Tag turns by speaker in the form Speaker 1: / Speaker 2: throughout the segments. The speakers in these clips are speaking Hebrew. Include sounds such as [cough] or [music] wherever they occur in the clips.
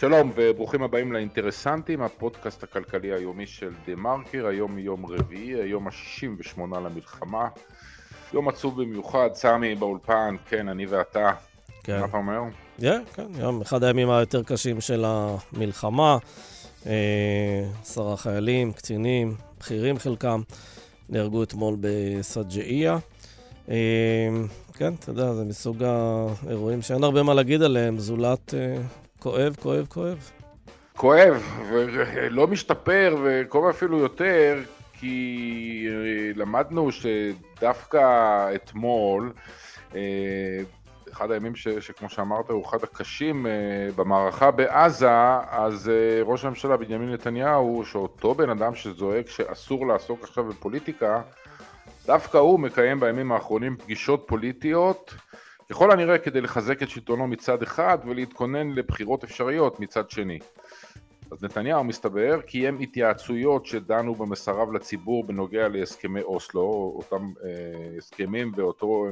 Speaker 1: שלום וברוכים הבאים לאינטרסנטים, הפודקאסט הכלכלי היומי של דה מרקר, היום יום רביעי, היום ה-68 למלחמה. יום עצוב במיוחד, סמי באולפן, כן, אני ואתה. כן. מה אתה אומר?
Speaker 2: Yeah, כן, יום, אחד הימים היותר קשים של המלחמה. אה, עשרה חיילים, קצינים, בכירים חלקם, נהרגו אתמול בסג'איה. אה, כן, אתה יודע, זה מסוג האירועים שאין הרבה מה להגיד עליהם, זולת אה, כואב, כואב, כואב.
Speaker 1: כואב, ולא משתפר, וכואב אפילו יותר, כי למדנו שדווקא אתמול, אחד הימים ש, שכמו שאמרת הוא אחד הקשים uh, במערכה בעזה, אז ראש הממשלה בנימין נתניהו, שאותו בן אדם שזועק שאסור לעסוק עכשיו בפוליטיקה, דווקא הוא מקיים בימים האחרונים פגישות פוליטיות, ככל הנראה כדי לחזק את שלטונו מצד אחד ולהתכונן לבחירות אפשריות מצד שני. אז נתניהו מסתבר קיים התייעצויות שדנו במסריו לציבור בנוגע להסכמי אוסלו, אותם אה, הסכמים ואותו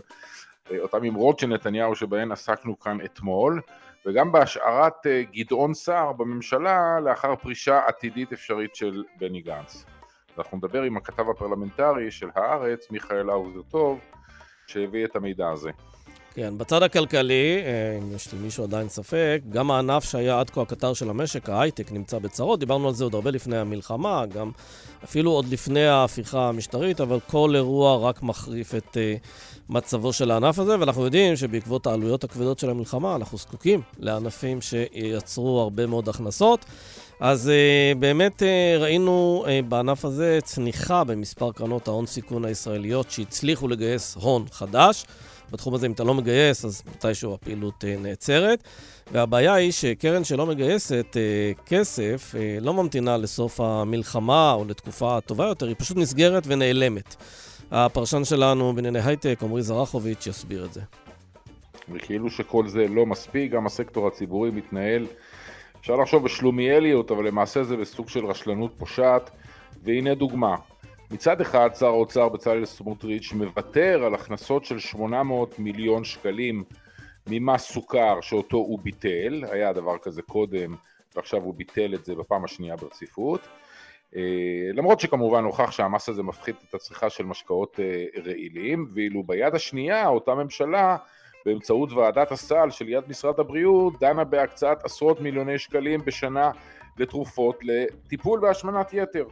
Speaker 1: אותם אמרות של נתניהו שבהן עסקנו כאן אתמול, וגם בהשארת אה, גדעון סער בממשלה לאחר פרישה עתידית אפשרית של בני גנץ. אנחנו נדבר עם הכתב הפרלמנטרי של הארץ, מיכאל האוזר טוב, שהביא את המידע הזה.
Speaker 2: כן, בצד הכלכלי, אה, אם יש למישהו עדיין ספק, גם הענף שהיה עד כה הקטר של המשק, ההייטק, נמצא בצרות. דיברנו על זה עוד הרבה לפני המלחמה, גם אפילו עוד לפני ההפיכה המשטרית, אבל כל אירוע רק מחריף את אה, מצבו של הענף הזה, ואנחנו יודעים שבעקבות העלויות הכבדות של המלחמה, אנחנו זקוקים לענפים שייצרו הרבה מאוד הכנסות. אז uh, באמת uh, ראינו uh, בענף הזה צניחה במספר קרנות ההון סיכון הישראליות שהצליחו לגייס הון חדש. בתחום הזה, אם אתה לא מגייס, אז מתישהו הפעילות uh, נעצרת. והבעיה היא שקרן שלא מגייסת uh, כסף, uh, לא ממתינה לסוף המלחמה או לתקופה טובה יותר, היא פשוט נסגרת ונעלמת. הפרשן שלנו בענייני הייטק, עמרי זרחוביץ', יסביר את זה.
Speaker 1: וכאילו שכל זה לא מספיק, גם הסקטור הציבורי מתנהל, אפשר לחשוב בשלומיאליות, אבל למעשה זה בסוג של רשלנות פושעת. והנה דוגמה, מצד אחד שר האוצר בצלאל סמוטריץ' מוותר על הכנסות של 800 מיליון שקלים ממס סוכר שאותו הוא ביטל, היה דבר כזה קודם ועכשיו הוא ביטל את זה בפעם השנייה ברציפות. אה, למרות שכמובן הוכח שהמס הזה מפחית את הצריכה של משקאות אה, רעילים, ואילו ביד השנייה אותה ממשלה באמצעות ועדת הסל של יד משרד הבריאות דנה בהקצאת עשרות מיליוני שקלים בשנה לתרופות לטיפול בהשמנת יתר.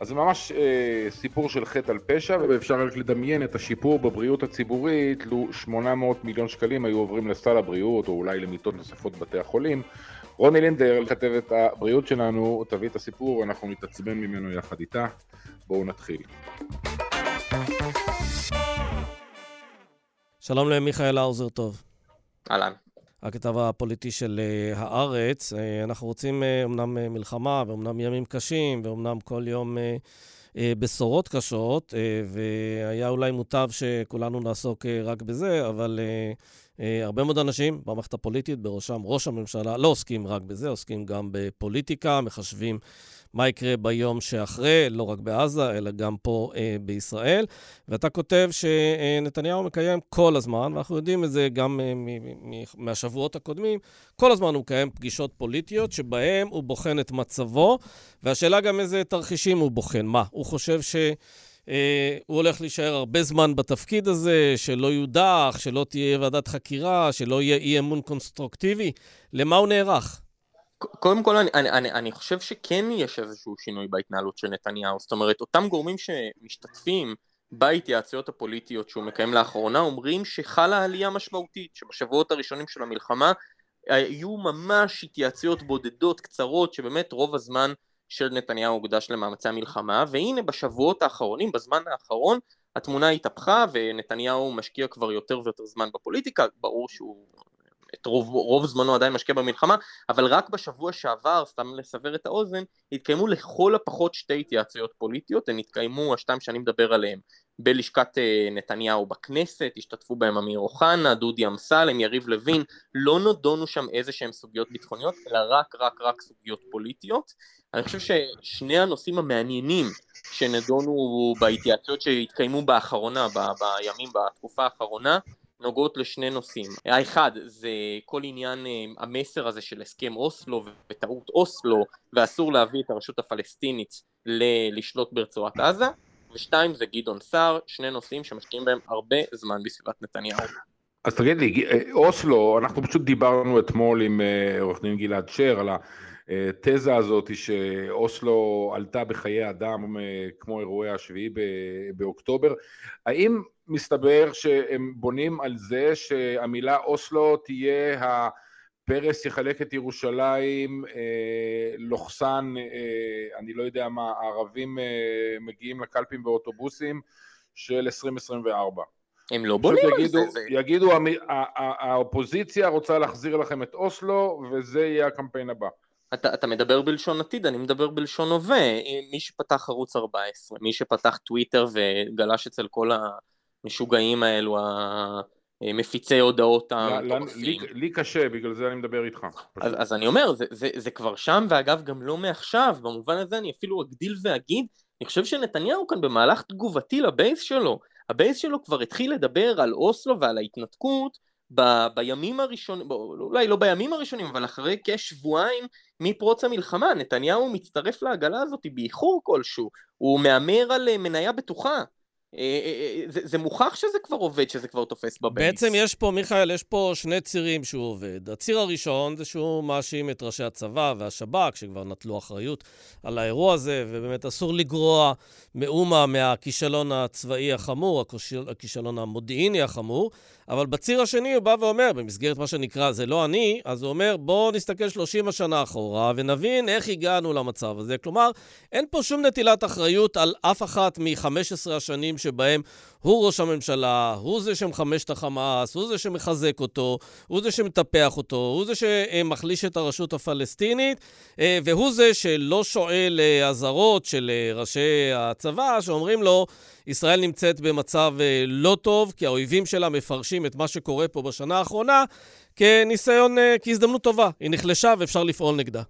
Speaker 1: אז זה ממש אה, סיפור של חטא על פשע, ואפשר רק לדמיין את השיפור בבריאות הציבורית לו 800 מיליון שקלים היו עוברים לסל הבריאות, או אולי למיטות נוספות בבתי החולים. רוני לינדר, כתבת הבריאות שלנו, תביא את הסיפור, אנחנו נתעצבן ממנו יחד איתה. בואו נתחיל.
Speaker 2: שלום למיכאל האוזר טוב.
Speaker 3: אהלן.
Speaker 2: הכתב הפוליטי של uh, הארץ. Uh, אנחנו רוצים אמנם uh, מלחמה, ואומנם ימים קשים, ואומנם כל יום בשורות קשות, והיה אולי מוטב שכולנו נעסוק רק בזה, אבל הרבה מאוד אנשים במערכת הפוליטית, בראשם ראש הממשלה, לא עוסקים רק בזה, עוסקים גם בפוליטיקה, מחשבים מה יקרה ביום שאחרי, לא רק בעזה, אלא גם פה אה, בישראל. ואתה כותב שנתניהו מקיים כל הזמן, ואנחנו יודעים את זה גם אה, מהשבועות הקודמים, כל הזמן הוא מקיים פגישות פוליטיות שבהן הוא בוחן את מצבו, והשאלה גם איזה תרחישים הוא בוחן. מה, הוא חושב ש... Uh, הוא הולך להישאר הרבה זמן בתפקיד הזה, שלא יודח, שלא תהיה ועדת חקירה, שלא יהיה אי אמון קונסטרוקטיבי. למה הוא נערך?
Speaker 3: קודם כל אני, אני, אני, אני חושב שכן יש איזשהו שינוי בהתנהלות של נתניהו, זאת אומרת אותם גורמים שמשתתפים בהתייעצויות הפוליטיות שהוא מקיים לאחרונה אומרים שחלה עלייה משמעותית, שבשבועות הראשונים של המלחמה היו ממש התייעצויות בודדות קצרות שבאמת רוב הזמן של נתניהו הוקדש למאמצי המלחמה והנה בשבועות האחרונים, בזמן האחרון התמונה התהפכה ונתניהו משקיע כבר יותר ויותר זמן בפוליטיקה, ברור שהוא את רוב, רוב זמנו עדיין משקיע במלחמה, אבל רק בשבוע שעבר, סתם לסבר את האוזן, התקיימו לכל הפחות שתי התייעצויות פוליטיות, הן התקיימו, השתיים שאני מדבר עליהן, בלשכת אה, נתניהו בכנסת, השתתפו בהם אמיר אוחנה, דודי אמסלם, יריב לוין, לא נדונו שם איזה שהם סוגיות ביטחוניות, אלא רק רק רק סוגיות פוליטיות. אני חושב ששני הנושאים המעניינים שנדונו בהתייעצויות שהתקיימו באחרונה, ב- בימים, בתקופה האחרונה, נוגעות לשני נושאים. האחד זה כל עניין אה, המסר הזה של הסכם אוסלו וטעות אוסלו ואסור להביא את הרשות הפלסטינית ל- לשלוט ברצועת עזה ושתיים זה גדעון סער, שני נושאים שמשקיעים בהם הרבה זמן בסביבת נתניהו.
Speaker 1: אז תגיד לי, אוסלו, אנחנו פשוט דיברנו אתמול עם אה, עורך דין גלעד שר על התזה הזאת שאוסלו עלתה בחיי אדם אה, כמו אירועי השביעי באוקטובר. האם מסתבר שהם בונים על זה שהמילה אוסלו תהיה הפרס יחלק את ירושלים, אה, לוחסן, אה, אני לא יודע מה, הערבים אה, מגיעים לקלפים באוטובוסים של 2024.
Speaker 3: הם לא בונים
Speaker 1: יגידו, על זה. יגידו, האופוזיציה רוצה להחזיר לכם את אוסלו, וזה יהיה הקמפיין הבא.
Speaker 3: אתה, אתה מדבר בלשון עתיד, אני מדבר בלשון הווה. מי שפתח ערוץ 14, מי שפתח טוויטר וגלש אצל כל המשוגעים האלו, המפיצי הודעות
Speaker 1: המטורפים. לי, לי קשה, בגלל זה אני מדבר איתך.
Speaker 3: אז, אז אני אומר, זה, זה, זה כבר שם, ואגב גם לא מעכשיו, במובן הזה אני אפילו אגדיל ואגיד, אני חושב שנתניהו כאן במהלך תגובתי לבייס שלו, הבייס שלו כבר התחיל לדבר על אוסלו ועל ההתנתקות ב, בימים הראשונים, אולי לא בימים הראשונים, אבל אחרי כשבועיים מפרוץ המלחמה, נתניהו מצטרף לעגלה הזאת באיחור כלשהו, הוא מהמר על אה, מניה בטוחה. אה, אה, זה, זה מוכח שזה כבר עובד, שזה כבר תופס בבייס.
Speaker 2: בעצם יש פה, מיכאל, יש פה שני צירים שהוא עובד. הציר הראשון זה שהוא מאשים את ראשי הצבא והשב"כ, שכבר נטלו אחריות על האירוע הזה, ובאמת אסור לגרוע מאומה מהכישלון הצבאי החמור, הכישלון המודיעיני החמור. אבל בציר השני הוא בא ואומר, במסגרת מה שנקרא זה לא אני, אז הוא אומר, בואו נסתכל 30 השנה אחורה ונבין איך הגענו למצב הזה. כלומר, אין פה שום נטילת אחריות על אף אחת מ-15 השנים שבהם הוא ראש הממשלה, הוא זה שמחמש את החמאס, הוא זה שמחזק אותו, הוא זה שמטפח אותו, הוא זה שמחליש את הרשות הפלסטינית, אה, והוא זה שלא שואל אה, אזהרות של אה, ראשי הצבא שאומרים לו, ישראל נמצאת במצב לא טוב, כי האויבים שלה מפרשים את מה שקורה פה בשנה האחרונה כניסיון, כהזדמנות טובה. היא נחלשה ואפשר לפעול נגדה.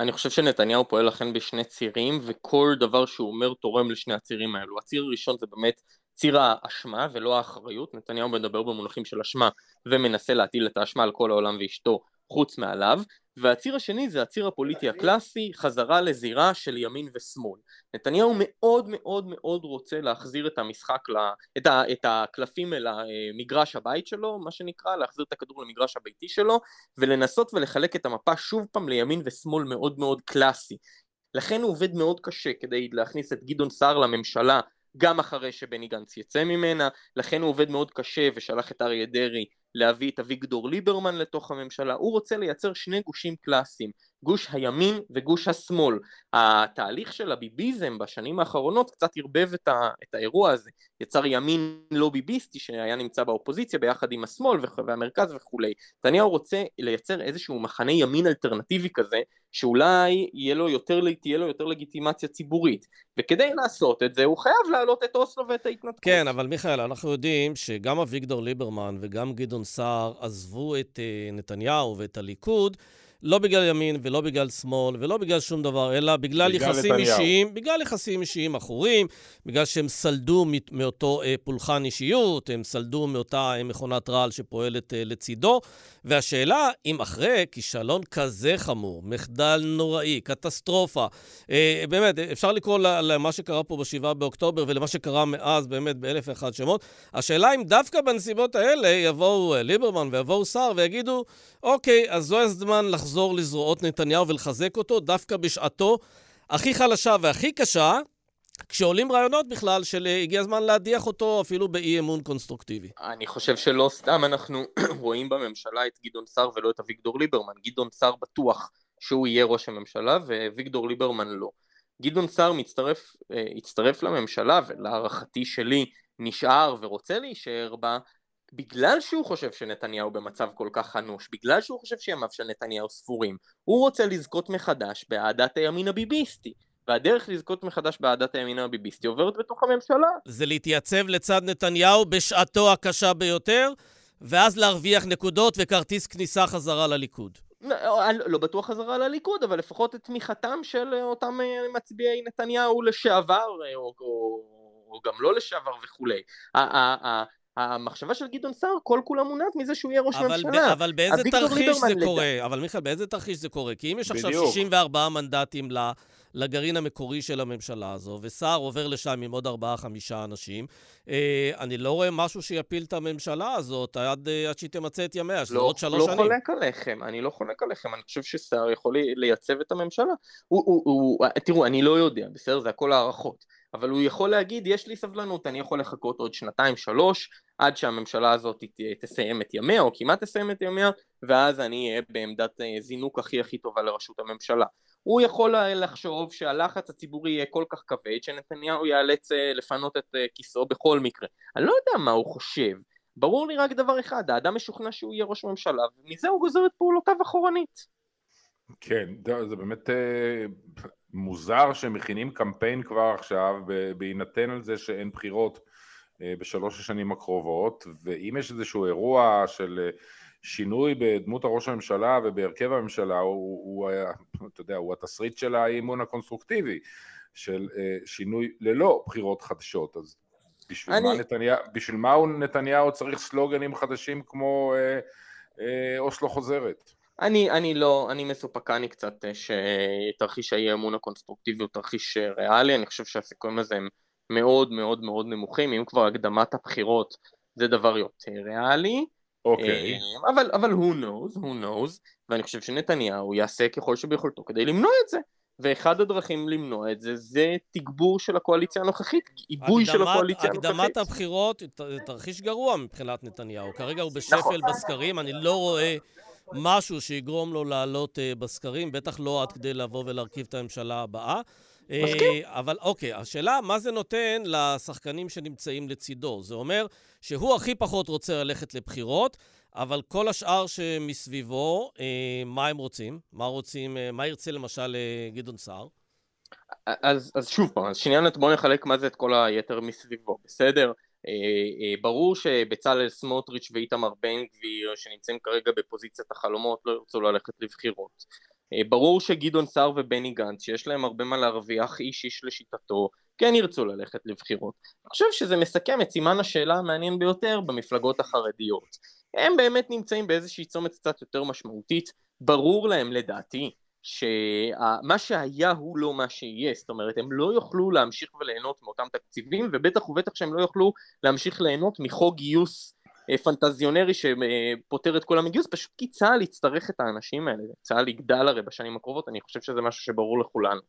Speaker 3: אני חושב שנתניהו פועל לכן בשני צירים, וכל דבר שהוא אומר תורם לשני הצירים האלו. הציר הראשון זה באמת ציר האשמה ולא האחריות, נתניהו מדבר במונחים של אשמה ומנסה להטיל את האשמה על כל העולם ואשתו חוץ מעליו, והציר השני זה הציר הפוליטי הקלאסי, חזרה לזירה של ימין ושמאל. נתניהו מאוד מאוד מאוד רוצה להחזיר את המשחק, את, ה, את הקלפים אל המגרש הבית שלו, מה שנקרא, להחזיר את הכדור למגרש הביתי שלו, ולנסות ולחלק את המפה שוב פעם לימין ושמאל מאוד מאוד קלאסי. לכן הוא עובד מאוד קשה כדי להכניס את גדעון סער לממשלה גם אחרי שבני גנץ יצא ממנה, לכן הוא עובד מאוד קשה ושלח את אריה דרעי להביא את אביגדור ליברמן לתוך הממשלה, הוא רוצה לייצר שני גושים קלאסיים, גוש הימין וגוש השמאל. התהליך של הביביזם בשנים האחרונות קצת ערבב את, ה, את האירוע הזה, יצר ימין לא ביביסטי שהיה נמצא באופוזיציה ביחד עם השמאל והמרכז וכולי. נתניהו רוצה לייצר איזשהו מחנה ימין אלטרנטיבי כזה, שאולי יהיה לו יותר, תהיה לו יותר לגיטימציה ציבורית. וכדי לעשות את זה הוא חייב להעלות את אוסלו ואת ההתנתקות.
Speaker 2: כן, אבל מיכאל, אנחנו יודעים שגם אביגדור ליברמן וגם גדעון סער עזבו את אה, נתניהו ואת הליכוד. לא בגלל ימין ולא בגלל שמאל ולא בגלל שום דבר, אלא בגלל, בגלל יחסים נתניהו. אישיים, בגלל יחסים אישיים עכורים, בגלל שהם סלדו מאותו אה, פולחן אישיות, הם סלדו מאותה אה, מכונת רעל שפועלת אה, לצידו. והשאלה, אם אחרי כישלון כזה חמור, מחדל נוראי, קטסטרופה, אה, באמת, אפשר לקרוא למה שקרה פה ב-7 באוקטובר ולמה שקרה מאז, באמת, באלף ואחד שמות, השאלה אם דווקא בנסיבות האלה יבואו אה, ליברמן ויבואו סער ויגידו, אוקיי, אז זו הזמן לחזור לזרועות נתניהו ולחזק אותו דווקא בשעתו הכי חלשה והכי קשה, כשעולים רעיונות בכלל של אה, הגיע הזמן להדיח אותו אפילו באי אמון קונסטרוקטיבי.
Speaker 3: אני חושב שלא סתם אנחנו [clears throat] רואים בממשלה את גדעון סער ולא את אביגדור ליברמן. גדעון סער בטוח שהוא יהיה ראש הממשלה ואביגדור ליברמן לא. גדעון סער מצטרף, אה, הצטרף לממשלה ולהערכתי שלי נשאר ורוצה להישאר בה בגלל שהוא חושב שנתניהו במצב כל כך אנוש, בגלל שהוא חושב שימיו של נתניהו ספורים, הוא רוצה לזכות מחדש באהדת הימין הביביסטי. והדרך לזכות מחדש באהדת הימין הביביסטי עוברת בתוך הממשלה.
Speaker 2: זה להתייצב לצד נתניהו בשעתו הקשה ביותר, ואז להרוויח נקודות וכרטיס כניסה חזרה לליכוד.
Speaker 3: לא, לא בטוח חזרה לליכוד, אבל לפחות את תמיכתם של אותם מצביעי נתניהו לשעבר, או, או, או גם לא לשעבר וכולי. המחשבה של גדעון סער כל כולה מונעת מזה שהוא יהיה ראש
Speaker 2: אבל
Speaker 3: ממשלה.
Speaker 2: ב, אבל באיזה תרחיש זה
Speaker 3: ליברמן
Speaker 2: קורה? אבל מיכאל, באיזה תרחיש זה קורה? כי אם יש עכשיו
Speaker 1: בדיוק.
Speaker 2: 64 מנדטים ל... לגרעין המקורי של הממשלה הזו, וסער עובר לשם עם עוד ארבעה-חמישה אנשים. אה, אני לא רואה משהו שיפיל את הממשלה הזאת עד, אה, עד שהיא תמצה את ימיה, שזה
Speaker 3: לא,
Speaker 2: עוד שלוש
Speaker 3: לא
Speaker 2: שנים.
Speaker 3: חולק עליכם, אני לא חולק עליכם, אני חושב שסער יכול לייצב את הממשלה. הוא, הוא, הוא, תראו, אני לא יודע, בסדר? זה הכל הערכות. אבל הוא יכול להגיד, יש לי סבלנות, אני יכול לחכות עוד שנתיים, שלוש, עד שהממשלה הזאת תסיים את ימיה, או כמעט תסיים את ימיה, ואז אני אהיה בעמדת אה, זינוק הכי הכי טובה לראשות הממשלה. הוא יכול לחשוב שהלחץ הציבורי יהיה כל כך כבד, שנתניהו ייאלץ אה, לפנות את אה, כיסאו בכל מקרה. אני לא יודע מה הוא חושב. ברור לי רק דבר אחד, האדם משוכנע שהוא יהיה ראש ממשלה, ומזה הוא גוזר את פעולותיו אחורנית.
Speaker 1: כן, זה באמת אה, מוזר שמכינים קמפיין כבר עכשיו, בהינתן על זה שאין בחירות אה, בשלוש השנים הקרובות, ואם יש איזשהו אירוע של אה, שינוי בדמות הראש הממשלה ובהרכב הממשלה, הוא, הוא, אתה יודע, הוא התסריט של האי אמון הקונסטרוקטיבי, של שינוי ללא בחירות חדשות, אז בשביל, אני... מה נתניה, בשביל מה נתניהו צריך סלוגנים חדשים כמו אה, אה, אוסלו חוזרת?
Speaker 3: אני, אני לא, אני מסופקני קצת אה, שתרחיש האי אמון הקונסטרוקטיבי הוא תרחיש אה, ריאלי, אני חושב שהסיכויים לזה הם מאוד מאוד מאוד נמוכים, אם כבר הקדמת הבחירות זה דבר יותר ריאלי,
Speaker 1: אוקיי.
Speaker 3: Okay. אבל, אבל who knows, who knows, ואני חושב שנתניהו יעשה ככל שביכולתו כדי למנוע את זה. ואחד הדרכים למנוע את זה, זה תגבור של הקואליציה הנוכחית, עיבוי של הקואליציה
Speaker 2: הנוכחית.
Speaker 3: הקדמת
Speaker 2: הבחירות, תרחיש גרוע מבחינת נתניהו. כרגע הוא בשפל נכון. בסקרים, אני לא רואה משהו שיגרום לו לעלות uh, בסקרים, בטח לא עד כדי לבוא ולהרכיב את הממשלה הבאה.
Speaker 3: מסכים.
Speaker 2: Uh, אבל אוקיי, השאלה, מה זה נותן לשחקנים שנמצאים לצידו? זה אומר שהוא הכי פחות רוצה ללכת לבחירות, אבל כל השאר שמסביבו, אה, מה הם רוצים? מה רוצים, אה, מה ירצה למשל אה, גדעון סער?
Speaker 3: אז, אז שוב פעם, אז שנייה בוא נחלק מה זה את כל היתר מסביבו, בסדר? אה, אה, ברור שבצלאל סמוטריץ' ואיתמר בן גביר שנמצאים כרגע בפוזיציית החלומות לא ירצו ללכת לבחירות. אה, ברור שגדעון סער ובני גנץ שיש להם הרבה מה להרוויח איש איש לשיטתו כן ירצו ללכת לבחירות. אני חושב שזה מסכם את סימן השאלה המעניין ביותר במפלגות החרדיות. הם באמת נמצאים באיזושהי צומת קצת יותר משמעותית, ברור להם לדעתי שמה שהיה הוא לא מה שיהיה, זאת אומרת הם לא יוכלו להמשיך וליהנות מאותם תקציבים ובטח ובטח שהם לא יוכלו להמשיך ליהנות מחוק גיוס אה, פנטזיונרי שפותר את כל המגיוס, פשוט כי צה"ל יצטרך את האנשים האלה, צה"ל יגדל הרי בשנים הקרובות, אני חושב שזה משהו שברור לכולנו.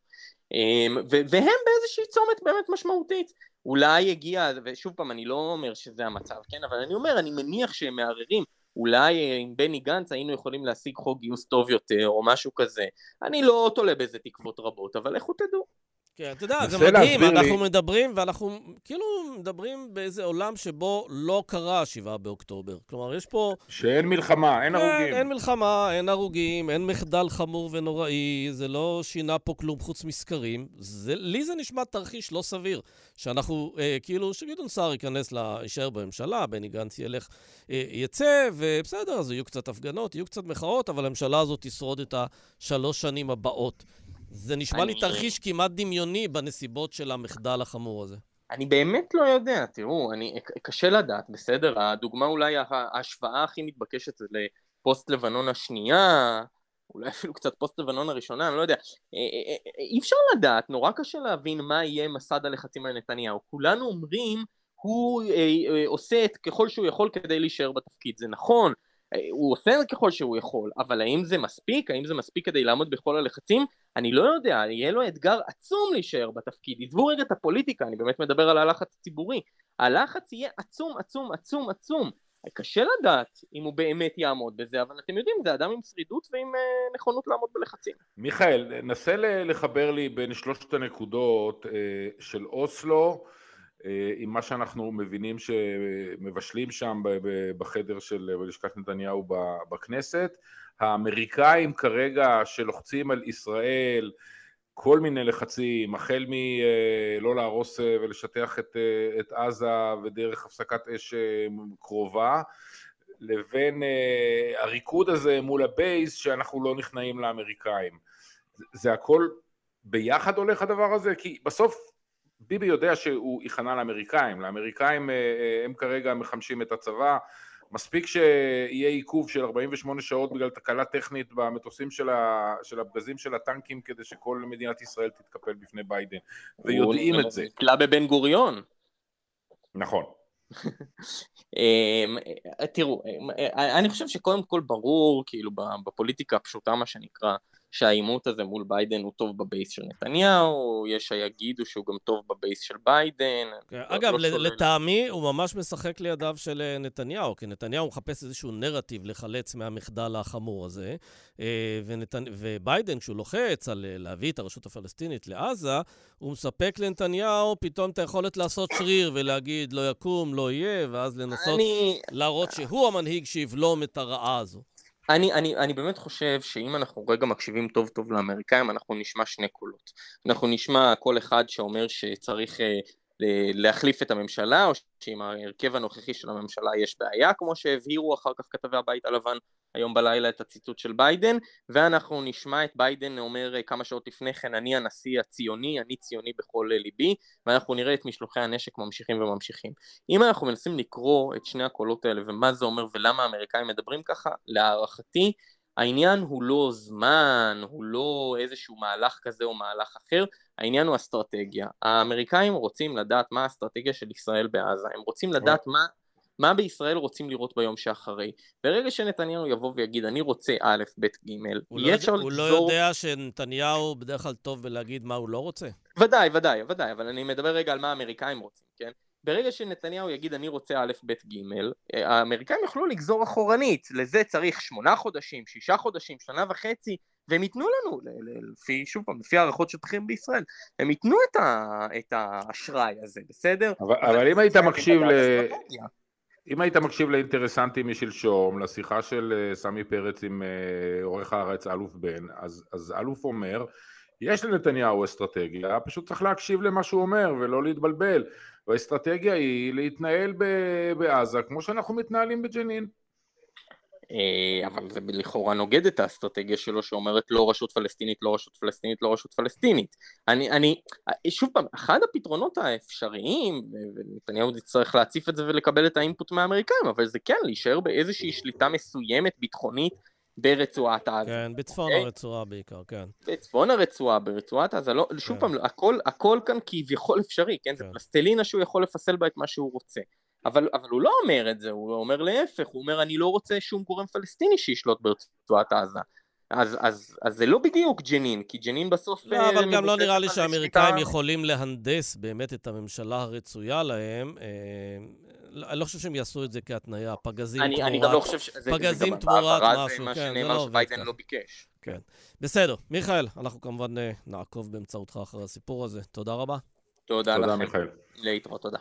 Speaker 3: אמ, והם באיזושהי צומת באמת משמעותית. אולי הגיע, ושוב פעם, אני לא אומר שזה המצב, כן, אבל אני אומר, אני מניח שהם מערערים. אולי עם בני גנץ היינו יכולים להשיג חוק גיוס טוב יותר, או משהו כזה. אני לא תולה בזה תקוות רבות, אבל לכו תדעו.
Speaker 2: כן, אתה יודע, זה מדהים, אנחנו לי... מדברים, ואנחנו כאילו מדברים באיזה עולם שבו לא קרה 7 באוקטובר. כלומר, יש פה...
Speaker 1: שאין מלחמה, אין
Speaker 2: כן,
Speaker 1: הרוגים.
Speaker 2: אין מלחמה, אין הרוגים, אין מחדל חמור ונוראי, זה לא שינה פה כלום חוץ מסקרים. זה, לי זה נשמע תרחיש לא סביר, שאנחנו, אה, כאילו, שגדעון סער ייכנס, לה, יישאר בממשלה, בני גנץ ילך, אה, יצא, ובסדר, אז יהיו קצת הפגנות, יהיו קצת מחאות, אבל הממשלה הזאת תשרוד את השלוש שנים הבאות. זה נשמע אני... לי תרחיש כמעט דמיוני בנסיבות של המחדל החמור הזה.
Speaker 3: אני באמת לא יודע, תראו, אני, קשה לדעת, בסדר? הדוגמה אולי ההשוואה הכי מתבקשת זה לפוסט לבנון השנייה, אולי אפילו קצת פוסט לבנון הראשונה, אני לא יודע. אה, אה, אה, אי אפשר לדעת, נורא קשה להבין מה יהיה מסד הלחצים על נתניהו. כולנו אומרים, הוא עושה את ככל שהוא יכול כדי להישאר בתפקיד. זה נכון, הוא עושה ככל שהוא יכול, אבל האם זה מספיק? האם זה מספיק כדי לעמוד בכל הלחצים? אני לא יודע, יהיה לו אתגר עצום להישאר בתפקיד. עזבו רגע את הפוליטיקה, אני באמת מדבר על הלחץ הציבורי. הלחץ יהיה עצום, עצום, עצום, עצום. קשה לדעת אם הוא באמת יעמוד בזה, אבל אתם יודעים, זה אדם עם שרידות ועם uh, נכונות לעמוד בלחצים.
Speaker 1: מיכאל, נסה לחבר לי בין שלושת הנקודות uh, של אוסלו, אה, עם מה שאנחנו מבינים שמבשלים שם בחדר של לשכת נתניהו בכנסת. האמריקאים כרגע שלוחצים על ישראל כל מיני לחצים, החל מלא אה, להרוס אה, ולשטח את, את עזה ודרך הפסקת אש קרובה, לבין הריקוד הזה מול הבייס שאנחנו לא נכנעים לאמריקאים. זה הכל ביחד הולך הדבר הזה? כי בסוף ביבי יודע שהוא ייכנע לאמריקאים, לאמריקאים הם כרגע מחמשים את הצבא, מספיק שיהיה עיכוב של 48 שעות בגלל תקלה טכנית במטוסים של, ה, של הפגזים של הטנקים כדי שכל מדינת ישראל תתקפל בפני ביידן, ויודעים את זה. הוא
Speaker 3: נתלה בבן גוריון.
Speaker 1: נכון. [laughs]
Speaker 3: אמ, תראו, אני חושב שקודם כל ברור, כאילו בפוליטיקה הפשוטה מה שנקרא, שהעימות הזה מול ביידן הוא טוב בבייס של נתניהו, יש שיגידו שהוא גם טוב בבייס של ביידן.
Speaker 2: כן, אגב, לא לטעמי הוא ממש משחק לידיו של אה, נתניהו, כי נתניהו מחפש איזשהו נרטיב לחלץ מהמחדל החמור הזה, אה, ונת... וביידן, כשהוא לוחץ על אה, להביא את הרשות הפלסטינית לעזה, הוא מספק לנתניהו פתאום את היכולת לעשות שריר ולהגיד לא יקום, לא יהיה, ואז לנסות אני... להראות שהוא המנהיג שיבלום את הרעה הזו.
Speaker 3: אני, אני, אני באמת חושב שאם אנחנו רגע מקשיבים טוב טוב לאמריקאים אנחנו נשמע שני קולות. אנחנו נשמע קול אחד שאומר שצריך אה, להחליף את הממשלה או שעם ההרכב הנוכחי של הממשלה יש בעיה כמו שהבהירו אחר כך כתבי הבית הלבן היום בלילה את הציטוט של ביידן ואנחנו נשמע את ביידן אומר אה, כמה שעות לפני כן אני הנשיא הציוני, אני ציוני בכל ליבי ואנחנו נראה את משלוחי הנשק ממשיכים וממשיכים. אם אנחנו מנסים לקרוא את שני הקולות האלה ומה זה אומר ולמה האמריקאים מדברים ככה להערכתי העניין הוא לא זמן, הוא לא איזשהו מהלך כזה או מהלך אחר, העניין הוא אסטרטגיה. האמריקאים רוצים לדעת מה האסטרטגיה של ישראל בעזה, הם רוצים לדעת מה מה בישראל רוצים לראות ביום שאחרי. ברגע שנתניהו יבוא ויגיד, אני רוצה א', ב', ג',
Speaker 2: יהיה אפשר לגזור... הוא לא יודע שנתניהו בדרך כלל טוב בלהגיד מה הוא לא רוצה?
Speaker 3: ודאי, ודאי, ודאי, אבל אני מדבר רגע על מה האמריקאים רוצים, כן? ברגע שנתניהו יגיד אני רוצה א', ב', ג', האמריקאים יוכלו לגזור אחורנית, לזה צריך שמונה חודשים, שישה חודשים, שנה וחצי, והם ייתנו לנו, לפי, שוב פעם, לפי הערכות של בכירים בישראל, הם ייתנו את, ה, את האשראי הזה, בסדר?
Speaker 1: אבל, אבל אם היית מקשיב ל... אם היית מקשיב לאינטרסנטים משלשום, לשיחה של אה, סמי פרץ עם אה, עורך הארץ אלוף בן, אז, אז אלוף אומר, יש לנתניהו אסטרטגיה, פשוט צריך להקשיב למה שהוא אומר ולא להתבלבל. והאסטרטגיה היא להתנהל בעזה כמו שאנחנו מתנהלים בג'נין.
Speaker 3: אה, אבל זה לכאורה נוגד את האסטרטגיה שלו שאומרת לא רשות פלסטינית, לא רשות פלסטינית, לא רשות פלסטינית. אני, אני, שוב פעם, אחד הפתרונות האפשריים, ונתניהו יצטרך להציף את זה ולקבל את האינפוט מהאמריקאים, אבל זה כן, להישאר באיזושהי שליטה מסוימת ביטחונית ברצועת עזה.
Speaker 2: כן, בצפון okay? אוקיי? הרצועה בעיקר, כן.
Speaker 3: בצפון הרצועה, ברצועת עזה, לא, כן. שוב פעם, הכל, הכל כאן כביכול אפשרי, כן? כן? זה פלסטלינה שהוא יכול לפסל בה את מה שהוא רוצה. אבל, אבל הוא לא אומר את זה, הוא אומר להפך, הוא אומר אני לא רוצה שום גורם פלסטיני שישלוט ברצועת עזה. אז, אז, אז זה לא בדיוק ג'נין, כי ג'נין בסוף...
Speaker 2: לא, אה, אבל גם לא נראה לי שהאמריקאים שליטה... יכולים להנדס באמת את הממשלה הרצויה להם. אה, אני לא חושב שהם יעשו את זה כהתניה, פגזים
Speaker 3: אני,
Speaker 2: תמורת...
Speaker 3: אני גם לא חושב שזה...
Speaker 2: פגזים תמורת משהו,
Speaker 3: כן, זה מה לא שביידן לא ביקש.
Speaker 2: כן. בסדר. מיכאל, אנחנו כמובן אה, נעקוב באמצעותך אחרי הסיפור הזה. תודה רבה.
Speaker 3: תודה, תודה
Speaker 1: לכם. מיכאל.
Speaker 3: להתראות, תודה.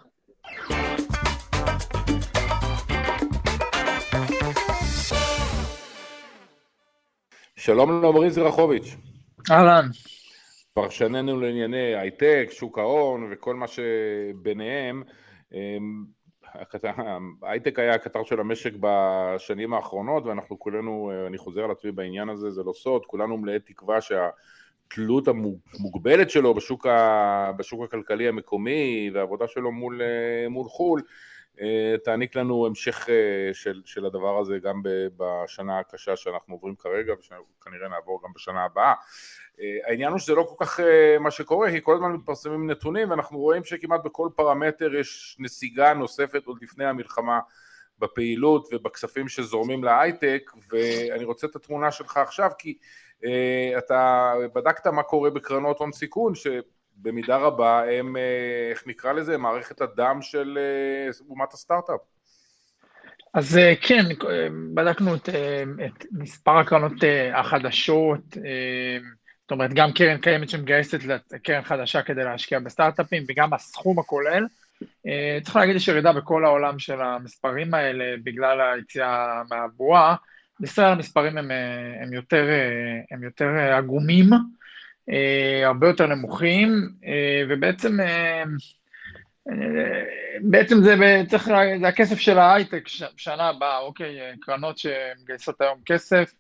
Speaker 1: שלום לעמרי זרחוביץ'.
Speaker 4: אהלן.
Speaker 1: פרשננו לענייני הייטק, שוק ההון וכל מה שביניהם. אמ, הייטק היה הקטר של המשק בשנים האחרונות ואנחנו כולנו, אני חוזר על עצמי בעניין הזה, זה לא סוד, כולנו מלאי תקווה שהתלות המוגבלת שלו בשוק, ה, בשוק הכלכלי המקומי והעבודה שלו מול, מול חו"ל אה, תעניק לנו המשך אה, של, של הדבר הזה גם בשנה הקשה שאנחנו עוברים כרגע ושכנראה נעבור גם בשנה הבאה. אה, העניין הוא שזה לא כל כך מה שקורה, כי כל הזמן מתפרסמים נתונים ואנחנו רואים שכמעט בכל פרמטר יש נסיגה נוספת עוד לפני המלחמה בפעילות ובכספים שזורמים להייטק ואני רוצה את התמונה שלך עכשיו כי אתה בדקת מה קורה בקרנות הון סיכון במידה רבה הם, אה, איך נקרא לזה, מערכת הדם של אה, אומת הסטארט-אפ.
Speaker 4: אז אה, כן, בדקנו את, את מספר הקרנות החדשות, זאת אומרת גם קרן קיימת שמגייסת לקרן חדשה כדי להשקיע בסטארט-אפים וגם הסכום הכולל. צריך להגיד יש ירידה בכל העולם של המספרים האלה בגלל היציאה מהבועה. בישראל המספרים הם, הם, יותר, הם יותר עגומים. אה, הרבה יותר נמוכים, אה, ובעצם אה, בעצם זה צריך, זה הכסף של ההייטק שנה הבאה, אוקיי, קרנות שמגייסות היום כסף,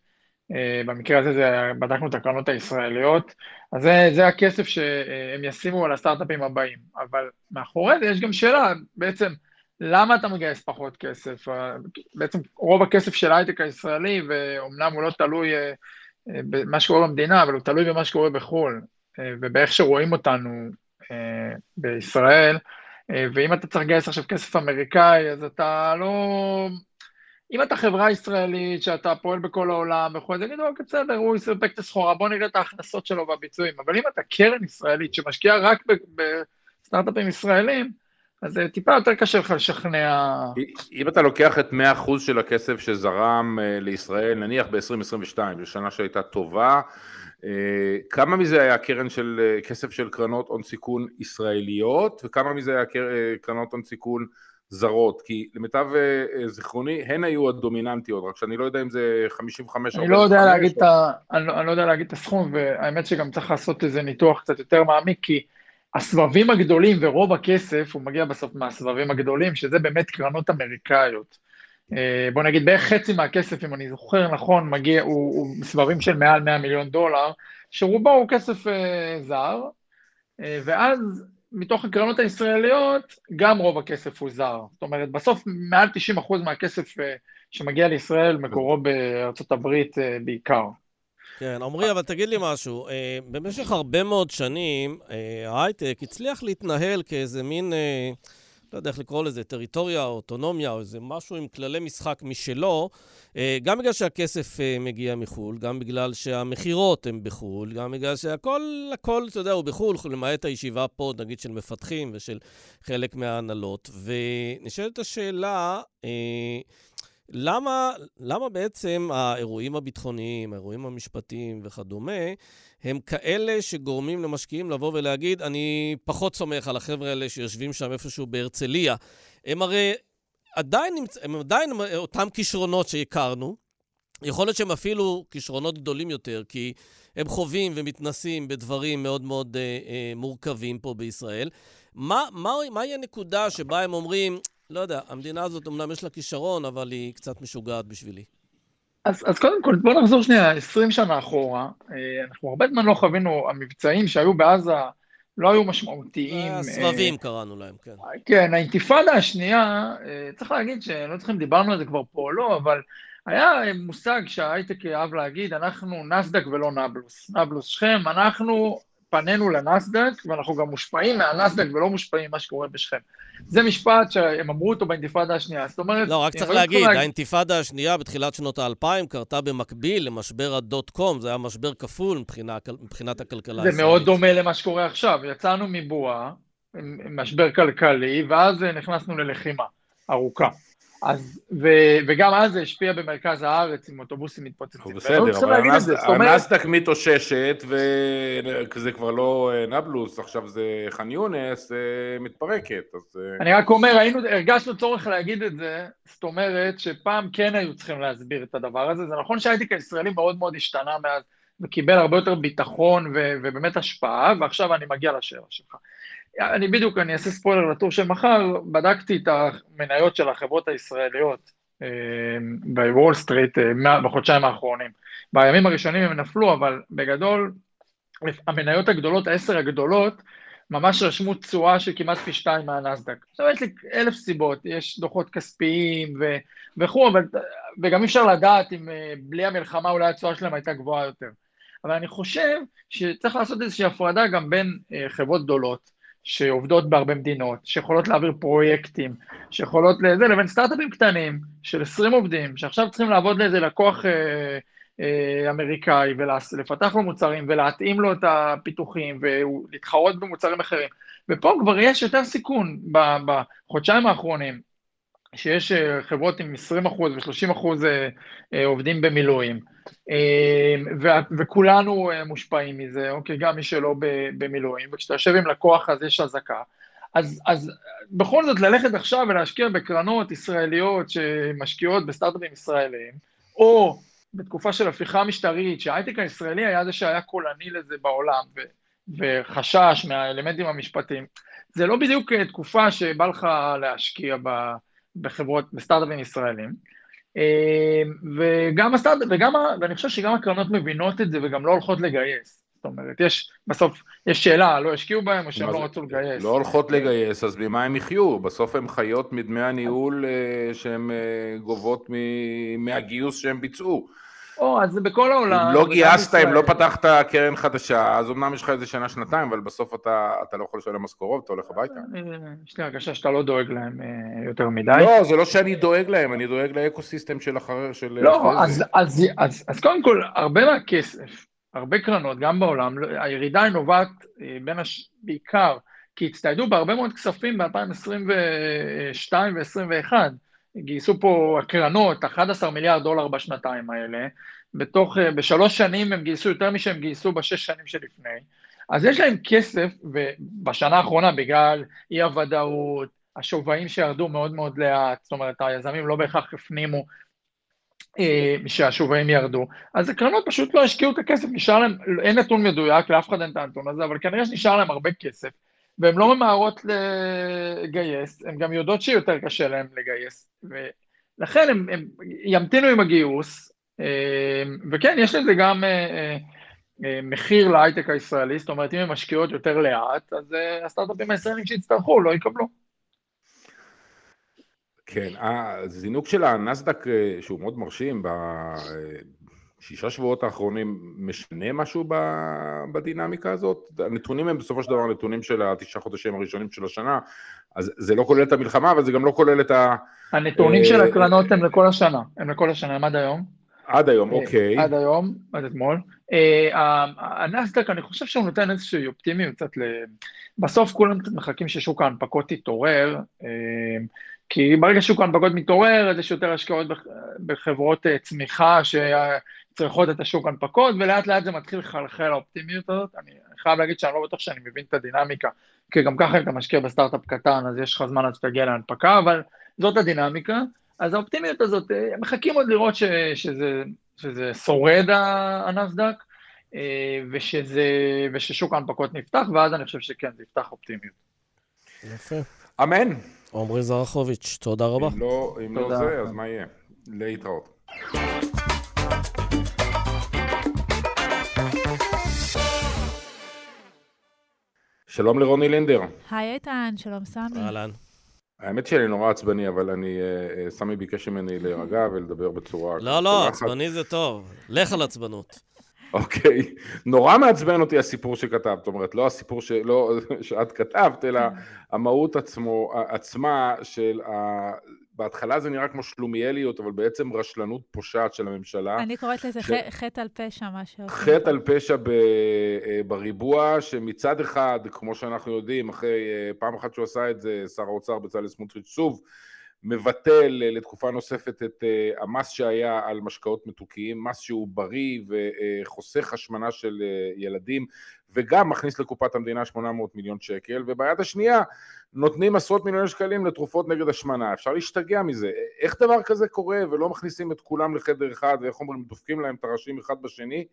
Speaker 4: במקרה הזה זה, בדקנו את הקרנות הישראליות, אז זה, זה הכסף שהם ישימו על הסטארט-אפים הבאים. אבל מאחורי זה יש גם שאלה, בעצם, למה אתה מגייס פחות כסף? בעצם רוב הכסף של ההייטק הישראלי, ואומנם הוא לא תלוי במה שקורה במדינה, אבל הוא תלוי במה שקורה בחו"ל, ובאיך שרואים אותנו בישראל, ואם אתה צריך לגייס עכשיו כסף אמריקאי, אז אתה לא... אם אתה חברה ישראלית שאתה פועל בכל העולם וכו', יגידו, אוקיי, בסדר, הוא יספק את הסחורה, בוא נראה את ההכנסות שלו והביצועים. אבל אם אתה קרן ישראלית שמשקיעה רק בסטארט-אפים ישראלים, אז זה טיפה יותר קשה לך לשכנע...
Speaker 1: אם אתה לוקח את 100% של הכסף שזרם אה, לישראל, נניח ב-2022, זו שנה שהייתה טובה, אה, כמה מזה היה קרן של, אה, כסף של קרנות הון סיכון ישראליות, וכמה מזה היה קרנות הון סיכון זרות, כי למיטב זיכרוני הן היו הדומיננטיות, רק שאני לא יודע אם זה 55
Speaker 4: אני לא לא, אני לא יודע להגיד את הסכום, והאמת שגם צריך לעשות איזה ניתוח קצת יותר מעמיק, כי הסבבים הגדולים ורוב הכסף, הוא מגיע בסוף מהסבבים הגדולים, שזה באמת קרנות אמריקאיות. אה, בוא נגיד בערך חצי מהכסף, אם אני זוכר נכון, מגיע, הוא, הוא סבבים של מעל 100 מיליון דולר, שרובו הוא כסף אה, זר, אה, ואז מתוך הקרנות הישראליות, גם רוב הכסף הוא זר. זאת אומרת, בסוף מעל 90% מהכסף אה, שמגיע לישראל מקורו בארצות הברית אה, בעיקר.
Speaker 2: כן, עמרי, אבל תגיד לי משהו. אה, במשך הרבה מאוד שנים, ההייטק הצליח להתנהל כאיזה מין, לא יודע איך לקרוא לזה, טריטוריה, אוטונומיה, או איזה משהו עם כללי משחק משלו, גם בגלל שהכסף מגיע מחו"ל, גם בגלל שהמכירות הן בחו"ל, גם בגלל שהכל, הכל, אתה יודע, הוא בחו"ל, למעט הישיבה פה, נגיד, של מפתחים ושל חלק מההנהלות. ונשאלת השאלה, למה, למה בעצם האירועים הביטחוניים, האירועים המשפטיים וכדומה, הם כאלה שגורמים למשקיעים לבוא ולהגיד, אני פחות סומך על החבר'ה האלה שיושבים שם איפשהו בהרצליה. הם הרי עדיין. הם עדיין אותם כישרונות שהכרנו. יכול להיות שהם אפילו כישרונות גדולים יותר, כי הם חווים ומתנסים בדברים מאוד מאוד אה, אה, מורכבים פה בישראל. מה, מה, מהי הנקודה שבה הם אומרים, לא יודע, המדינה הזאת אמנם יש לה כישרון, אבל היא קצת משוגעת בשבילי.
Speaker 4: אז, אז קודם כל, בוא נחזור שנייה 20 שנה אחורה. אה, אנחנו הרבה זמן לא חווינו, המבצעים שהיו בעזה לא היו משמעותיים.
Speaker 2: הסבבים אה, קראנו להם, כן.
Speaker 4: כן, האינתיפאדה השנייה, אה, צריך להגיד שלא צריכים, דיברנו על זה כבר פה או לא, אבל היה מושג שההייטק אהב להגיד, אנחנו נסדק ולא נבלוס. נבלוס שכם, אנחנו פנינו לנסדק, ואנחנו גם מושפעים מהנסדק ולא מושפעים ממה שקורה בשכם. זה משפט שהם אמרו אותו באינתיפאדה השנייה, זאת אומרת...
Speaker 2: לא, רק צריך להגיד, להגיד, האינתיפאדה השנייה בתחילת שנות האלפיים קרתה במקביל למשבר הדוט קום, זה היה משבר כפול מבחינה, מבחינת הכלכלה
Speaker 4: הישראלית. זה מאוד דומה למה שקורה עכשיו, יצאנו מבועה, משבר כלכלי, ואז נכנסנו ללחימה ארוכה. אז, ו, וגם אז זה השפיע במרכז הארץ עם אוטובוסים מתפוצצים.
Speaker 1: בסדר, אבל הנסדק מתאוששת, וזה כבר לא אה, נבלוס, עכשיו זה ח'אן יונס, אה, מתפרקת, אז...
Speaker 4: אה. אני רק אומר, היינו, הרגשנו צורך להגיד את זה, זאת אומרת שפעם כן היו צריכים להסביר את הדבר הזה, זה נכון שההייטק הישראלי מאוד מאוד השתנה מאז, וקיבל הרבה יותר ביטחון ו, ובאמת השפעה, ועכשיו אני מגיע לשאלה שלך. אני בדיוק, אני אעשה ספוילר לטור של מחר, בדקתי את המניות של החברות הישראליות אה, בוול סטריט אה, בחודשיים האחרונים. בימים הראשונים הם נפלו, אבל בגדול, המניות הגדולות, העשר הגדולות, ממש רשמו תשואה של כמעט פי שתיים מהנסדק. עכשיו יש לי אלף סיבות, יש דוחות כספיים ו... וכו', אבל... וגם אי אפשר לדעת אם אה, בלי המלחמה אולי התשואה שלהם הייתה גבוהה יותר. אבל אני חושב שצריך לעשות איזושהי הפרדה גם בין חברות גדולות, שעובדות בהרבה מדינות, שיכולות להעביר פרויקטים, שיכולות לזה, לבין סטארט-אפים קטנים של 20 עובדים, שעכשיו צריכים לעבוד לאיזה לקוח אה, אה, אמריקאי ולפתח לו מוצרים ולהתאים לו את הפיתוחים ולהתחרות במוצרים אחרים. ופה כבר יש יותר סיכון בחודשיים האחרונים, שיש אה, חברות עם 20% ו-30% אה, אה, עובדים במילואים. וכולנו מושפעים מזה, אוקיי, גם מי שלא במילואים, וכשאתה יושב עם לקוח אז יש אזעקה. אז, אז בכל זאת ללכת עכשיו ולהשקיע בקרנות ישראליות שמשקיעות בסטארט-אפים ישראלים, או בתקופה של הפיכה משטרית, שההייטק הישראלי היה זה שהיה קולני לזה בעולם, ו, וחשש מהאלמנטים המשפטיים, זה לא בדיוק תקופה שבא לך להשקיע בה, בחברות, בסטארט-אפים ישראלים. וגם הסטארט, וגם, ואני חושב שגם הקרנות מבינות את זה וגם לא הולכות לגייס. זאת אומרת, יש, בסוף, יש שאלה, לא השקיעו בהם או שהם לא רצו לגייס.
Speaker 1: לא הולכות לגייס, אז ממה הם יחיו? בסוף הם חיות מדמי הניהול שהן גובות מהגיוס שהם ביצעו.
Speaker 4: או, אז זה בכל העולם.
Speaker 1: אם לא גייסת, אם לא פתחת קרן חדשה, אז אמנם יש לך איזה שנה, שנתיים, אבל בסוף אתה, אתה לא יכול לשלם משכורות, אתה הולך הביתה.
Speaker 4: יש לי הרגשה שאתה לא דואג להם אה, יותר מדי.
Speaker 1: לא, זה לא שאני דואג להם, אני דואג לאקוסיסטם של אחר... של
Speaker 4: לא, אז, אז, אז, אז קודם כל, הרבה מהכסף, הרבה קרנות, גם בעולם, הירידה היא נובעת אה, בין הש... בעיקר, כי הצטיידו בהרבה מאוד כספים ב-2022 ו-2021. גייסו פה הקרנות 11 מיליארד דולר בשנתיים האלה, בתוך, אה, בשלוש שנים הם גייסו יותר משהם גייסו בשש שנים שלפני, אז יש להם כסף, ובשנה האחרונה בגלל אי הוודאות, השווים שירדו מאוד מאוד לאט, זאת אומרת היזמים לא בהכרח הפנימו אה, שהשווים ירדו, אז הקרנות פשוט לא השקיעו את הכסף, נשאר להם, אין נתון מדויק, לאף אחד אין את הנתון הזה, אבל כנראה שנשאר להם הרבה כסף, והן לא ממהרות לגייס, הן גם יודעות שיותר קשה להן לגייס, ולכן הם ימתינו עם הגיוס, אה, וכן, יש לזה גם אה, אה, מחיר להייטק הישראלי, זאת אומרת, אם הן משקיעות יותר לאט, אז הסטארט-אפים הישראלים שיצטרכו לא יקבלו.
Speaker 1: כן, הזינוק של הנסדק, שהוא מאוד מרשים, שישה שבועות האחרונים משנה משהו בדינמיקה הזאת? הנתונים הם בסופו של דבר נתונים של התשעה חודשים הראשונים של השנה, אז זה לא כולל את המלחמה, אבל זה גם לא כולל את ה...
Speaker 4: הנתונים של אה, הקרנות הם לכל השנה, הם לכל השנה, הם עד היום.
Speaker 1: עד היום, אה, אוקיי.
Speaker 4: עד היום, עד אתמול. אה, הנסדק, אני חושב שהוא נותן איזושהי אופטימיות קצת ל... בסוף כולם קצת מחכים ששוק ההנפקות יתעורר, כי ברגע ששוק ההנפקות מתעורר, אז יש יותר השקעות בחברות צמיחה צריכות את השוק הנפקות, ולאט לאט זה מתחיל לחלחל האופטימיות הזאת. אני חייב להגיד שאני לא בטוח שאני מבין את הדינמיקה, כי גם ככה אם אתה משקיע בסטארט-אפ קטן, אז יש לך זמן עד שתגיע להנפקה, אבל זאת הדינמיקה. אז האופטימיות הזאת, אה, מחכים עוד לראות ש, שזה, שזה שורד הנסדק, אה, ושזה, וששוק ההנפקות נפתח, ואז אני חושב שכן, זה יפתח אופטימיות.
Speaker 2: יפה.
Speaker 1: אמן.
Speaker 2: עמרי זרחוביץ', תודה רבה.
Speaker 1: אם לא, אם לא זה, אז מה יהיה? להתראות. שלום לרוני לינדר.
Speaker 5: היי איתן, שלום סמי.
Speaker 2: אהלן.
Speaker 1: האמת שאני נורא עצבני, אבל אני, אה, אה, סמי ביקש ממני להירגע ולדבר בצורה...
Speaker 2: לא, לא, עצבני זה טוב. לך על עצבנות.
Speaker 1: אוקיי. נורא מעצבן אותי הסיפור שכתבת, זאת אומרת, לא הסיפור שלא, [laughs] שאת כתבת, אלא כן. המהות עצמו, עצמה של בהתחלה זה נראה כמו שלומיאליות, אבל בעצם רשלנות פושעת של הממשלה.
Speaker 5: אני קוראת לזה ש... חטא על פשע, מה שעושים.
Speaker 1: חטא על פשע ב... אה, בריבוע, שמצד אחד, כמו שאנחנו יודעים, אחרי אה, פעם אחת שהוא עשה את זה, שר האוצר בצלאל סמוטריץ' שוב, מבטל אה, לתקופה נוספת את המס שהיה על משקאות מתוקיים, מס שהוא בריא וחוסך השמנה של ילדים, וגם מכניס לקופת המדינה 800 מיליון שקל, וביד השנייה נותנים עשרות מיליוני שקלים לתרופות נגד השמנה, אפשר להשתגע מזה, איך דבר כזה קורה ולא מכניסים את כולם לחדר אחד ואיך אומרים, דופקים להם את הראשים אחד בשני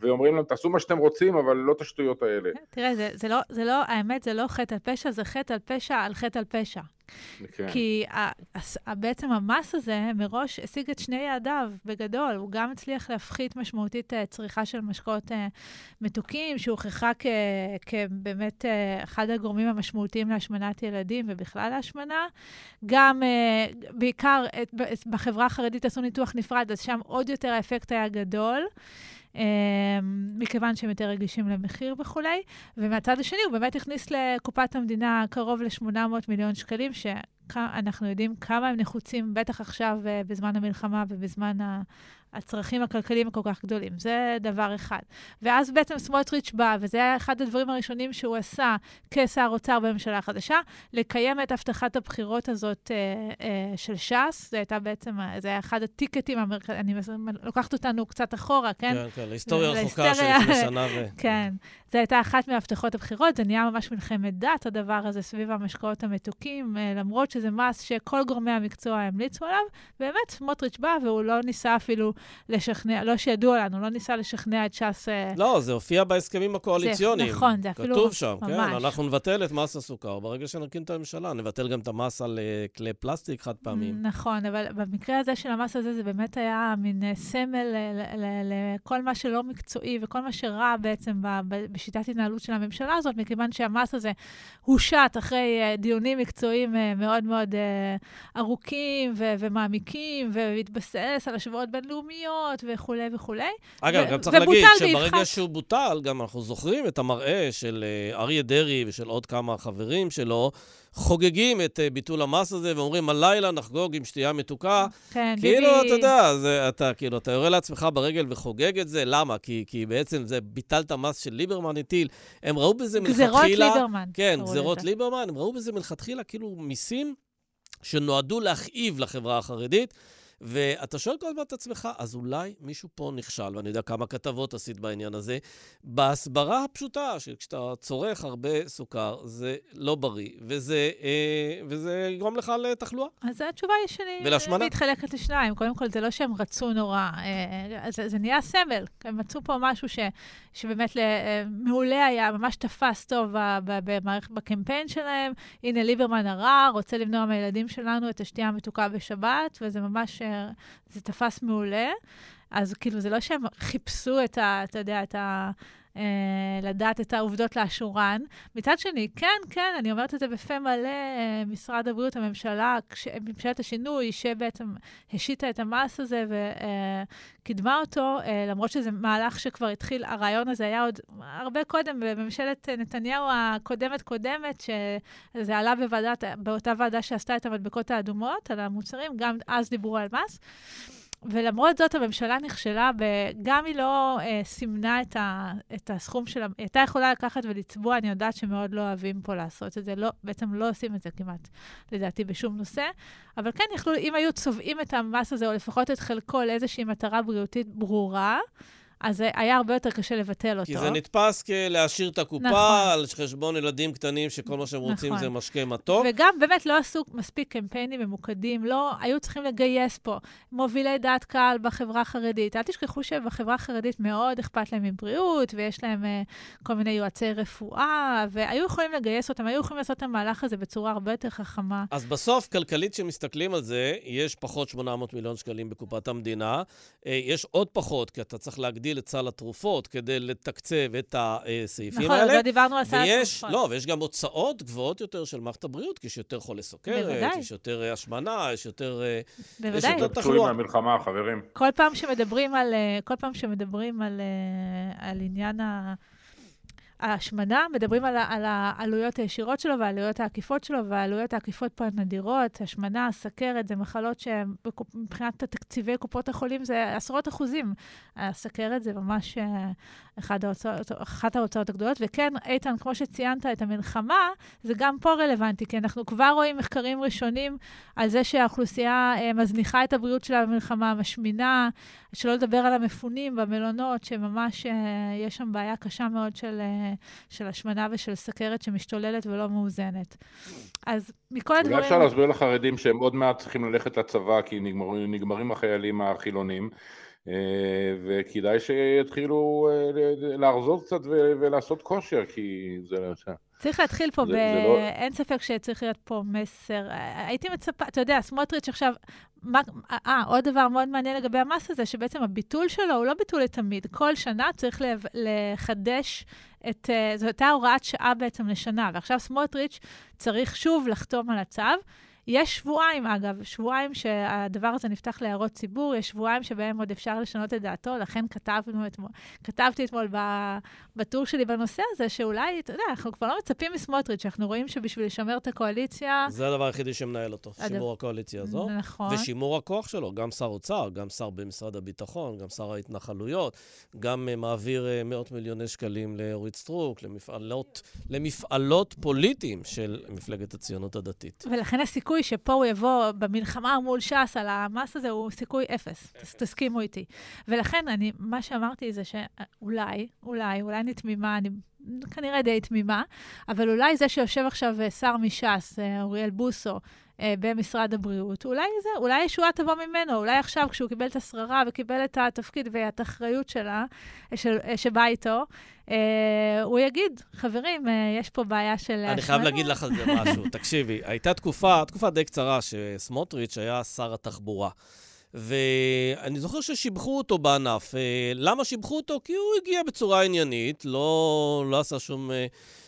Speaker 1: ואומרים להם תעשו מה שאתם רוצים אבל לא את השטויות האלה.
Speaker 5: תראה, זה, זה, לא, זה לא, האמת זה לא חטא על פשע, זה חטא על פשע על חטא על פשע. כן. כי ה, בעצם המס הזה מראש השיג את שני יעדיו בגדול. הוא גם הצליח להפחית משמעותית uh, צריכה של משקאות uh, מתוקים, שהוכחה כבאמת uh, אחד הגורמים המשמעותיים להשמנת ילדים ובכלל להשמנה. גם, בעיקר את, בחברה החרדית עשו ניתוח נפרד, אז שם עוד יותר האפקט היה גדול. אמ, מכיוון שהם יותר רגישים למחיר וכולי. ומהצד השני, הוא באמת הכניס לקופת המדינה קרוב ל-800 מיליון שקלים, שאנחנו יודעים כמה הם נחוצים, בטח עכשיו אה, בזמן המלחמה ובזמן הצרכים הכלכליים הכל כך גדולים. זה דבר אחד. ואז בעצם סמוטריץ' בא, וזה היה אחד הדברים הראשונים שהוא עשה כשר אוצר בממשלה החדשה, לקיים את הבטחת הבחירות הזאת אה, אה, של ש"ס. זה הייתה בעצם, זה היה אחד הטיקטים המרכזיים, אני לוקחת אותנו קצת אחורה, כן?
Speaker 2: כן, כן, להיסטוריה רחוקה של לפני שנה ו... [laughs]
Speaker 5: כן. זו הייתה אחת מהבטחות הבחירות, זה נהיה ממש מלחמת דת, הדבר הזה, סביב המשקאות המתוקים, אה, למרות שזה מס שכל גורמי המקצוע המליצו עליו. באמת, סמוטריץ' בא והוא לא ניסה אפילו לשכנע, לא שידוע לנו, לא ניסה לשכנע את ש"ס...
Speaker 2: לא, זה הופיע בהסכמים הקואליציוניים.
Speaker 5: זה, נכון, זה אפילו ממש.
Speaker 2: כתוב שם, כן, אנחנו נבטל את מס הסוכר ברגע שנרכין את הממשלה, נבטל גם את המס על כלי פלסטיק חד פעמים.
Speaker 5: נכון, אבל במקרה הזה של המס הזה, זה באמת היה מין סמל לכל מה שלא מקצועי וכל מה שרע בעצם בשיטת התנהלות של הממשלה הזאת, מכיוון שהמס הזה הושת אחרי דיונים מקצועיים מאוד מאוד ארוכים ומעמיקים, והתבסס על השוואות בינלאומיות וכולי וכולי.
Speaker 2: אגב, ו- גם צריך להגיד שברגע. שהוא בוטל, גם אנחנו זוכרים את המראה של uh, אריה דרעי ושל עוד כמה חברים שלו, חוגגים את uh, ביטול המס הזה ואומרים, הלילה נחגוג עם שתייה מתוקה.
Speaker 5: כן,
Speaker 2: כאילו, ביבי... כאילו, אתה יודע, זה, אתה, כאילו, אתה יורה לעצמך ברגל וחוגג את זה, למה? כי, כי בעצם זה ביטלת מס של ליברמן הטיל. הם ראו בזה מלכתחילה...
Speaker 5: גזרות ליברמן.
Speaker 2: כן, גזרות ליברמן, הם ראו בזה מלכתחילה כאילו מיסים שנועדו להכאיב לחברה החרדית. ואתה שואל כל הזמן את עצמך, אז אולי מישהו פה נכשל, ואני יודע כמה כתבות עשית בעניין הזה, בהסברה הפשוטה, שכשאתה צורך הרבה סוכר, זה לא בריא, וזה, אה, וזה יגרום לך לתחלואה.
Speaker 5: אז התשובה היא שאני ולהשמנה. מתחלקת לשניים. קודם כל, זה לא שהם רצו נורא, אה, זה, זה נהיה סמל. הם מצאו פה משהו ש, שבאמת אה, מעולה היה, ממש תפס טוב במערכת, בקמפיין שלהם. הנה, ליברמן הרע, רוצה למנוע מהילדים שלנו את השתייה המתוקה בשבת, וזה ממש... שזה תפס מעולה. אז כאילו, זה לא שהם חיפשו את ה... אתה יודע, את ה... אה, לדעת את העובדות לאשורן. מצד שני, כן, כן, אני אומרת את זה בפה מלא, אה, משרד הבריאות, הממשלה, כש, ממשלת השינוי, שבעצם השיתה את המס הזה וקידמה אה, אותו, אה, למרות שזה מהלך שכבר התחיל, הרעיון הזה היה עוד הרבה קודם, בממשלת נתניהו הקודמת-קודמת, שזה עלה בוועדת, באותה ועדה שעשתה את המדבקות האדומות על המוצרים, גם אז דיברו על מס. ולמרות זאת, הממשלה נכשלה, וגם היא לא אה, סימנה את, ה, את הסכום שלה, היא הייתה יכולה לקחת ולצבוע, אני יודעת שמאוד לא אוהבים פה לעשות את זה, לא, בעצם לא עושים את זה כמעט, לדעתי, בשום נושא, אבל כן יכלו, אם היו צובעים את המס הזה, או לפחות את חלקו לאיזושהי מטרה בריאותית ברורה, אז היה הרבה יותר קשה לבטל אותו.
Speaker 2: כי זה נתפס כלהשאיר את הקופה נכון. על חשבון ילדים קטנים, שכל מה שהם רוצים נכון. זה משקה מתוק.
Speaker 5: וגם באמת לא עשו מספיק קמפיינים ממוקדים, לא היו צריכים לגייס פה מובילי דעת קהל בחברה החרדית. אל תשכחו שבחברה החרדית מאוד אכפת להם מבריאות, ויש להם uh, כל מיני יועצי רפואה, והיו יכולים לגייס אותם, היו יכולים לעשות את המהלך הזה בצורה הרבה יותר חכמה.
Speaker 2: אז בסוף, כלכלית, כשמסתכלים על זה, יש פחות 800 מיליון שקלים בקופת המדינה. Uh, יש עוד פחות, כי אתה צריך להגדיל להגדיל את סל התרופות כדי לתקצב את הסעיפים
Speaker 5: נכון,
Speaker 2: האלה.
Speaker 5: נכון, לא דיברנו על סל
Speaker 2: התרופות. לא, ויש גם הוצאות גבוהות יותר של מערכת הבריאות, כי יש יותר חולי סוכרת, בוודאי. יש יותר אה, השמנה, יש יותר
Speaker 5: אה, בוודאי. יש יותר
Speaker 1: תחלואה. מהמלחמה, חברים.
Speaker 5: כל פעם שמדברים על, אה, כל פעם שמדברים על, על עניין ה... ההשמנה, מדברים על, על העלויות הישירות שלו והעלויות העקיפות שלו, והעלויות העקיפות פה הן נדירות. השמנה, סכרת, זה מחלות שמבחינת תקציבי קופות החולים זה עשרות אחוזים. הסכרת זה ממש אה, אחד ההוצאות, אחת ההוצאות הגדולות. וכן, איתן, כמו שציינת את המלחמה, זה גם פה רלוונטי, כי אנחנו כבר רואים מחקרים ראשונים על זה שהאוכלוסייה אה, מזניחה את הבריאות שלה במלחמה, משמינה, שלא לדבר על המפונים במלונות, שממש אה, יש שם בעיה קשה מאוד של, של השמנה ושל סכרת שמשתוללת ולא מאוזנת. אז מכל הדברים...
Speaker 1: אולי אפשר להסביר לחרדים שהם עוד מעט צריכים ללכת לצבא, כי נגמרים, נגמרים החיילים החילונים. אה, וכדאי שיתחילו להרזות קצת ולעשות כושר, כי זה...
Speaker 5: צריך להתחיל פה, זה, ב... זה לא... אין ספק שצריך להיות פה מסר. הייתי מצפה, אתה יודע, סמוטריץ' עכשיו, מה... אה, עוד דבר מאוד מעניין לגבי המס הזה, שבעצם הביטול שלו הוא לא ביטול לתמיד. כל שנה צריך לחדש את... אה, זו הייתה הוראת שעה בעצם לשנה, ועכשיו סמוטריץ' צריך שוב לחתום על הצו. יש שבועיים, אגב, שבועיים שהדבר הזה נפתח להערות ציבור, יש שבועיים שבהם עוד אפשר לשנות את דעתו, לכן כתבנו אתמול, כתבתי אתמול בטור שלי בנושא הזה, שאולי, אתה יודע, אנחנו כבר לא מצפים מסמוטריץ', אנחנו רואים שבשביל לשמר את הקואליציה...
Speaker 2: זה הדבר היחידי שמנהל אותו, הד... שימור הקואליציה הזו.
Speaker 5: נכון.
Speaker 2: ושימור הכוח שלו, גם שר אוצר, גם שר במשרד הביטחון, גם שר ההתנחלויות, גם אה, מעביר אה, מאות מיליוני שקלים לאורית סטרוק, למפעלות, למפעלות פוליטיים של מפלגת הציונות הדתית.
Speaker 5: ולכן הסיכוי הסיכוי שפה הוא יבוא במלחמה מול ש"ס על המס הזה הוא סיכוי אפס. אפס. תסכימו איתי. ולכן, אני, מה שאמרתי זה שאולי, אולי, אולי אני תמימה, אני כנראה די תמימה, אבל אולי זה שיושב עכשיו שר מש"ס, אוריאל בוסו, אה, במשרד הבריאות, אולי זה, אולי הישועה תבוא ממנו, אולי עכשיו כשהוא קיבל את השררה וקיבל את התפקיד ואת האחריות שלה, של, אה, שבאה איתו, אה, הוא יגיד, חברים, אה, יש פה בעיה של...
Speaker 2: אני חייב להגיד לך על זה משהו. [laughs] תקשיבי, הייתה תקופה, תקופה די קצרה, שסמוטריץ' היה שר התחבורה. ואני זוכר ששיבחו אותו בענף. אה, למה שיבחו אותו? כי הוא הגיע בצורה עניינית, לא, לא עשה שום... אה,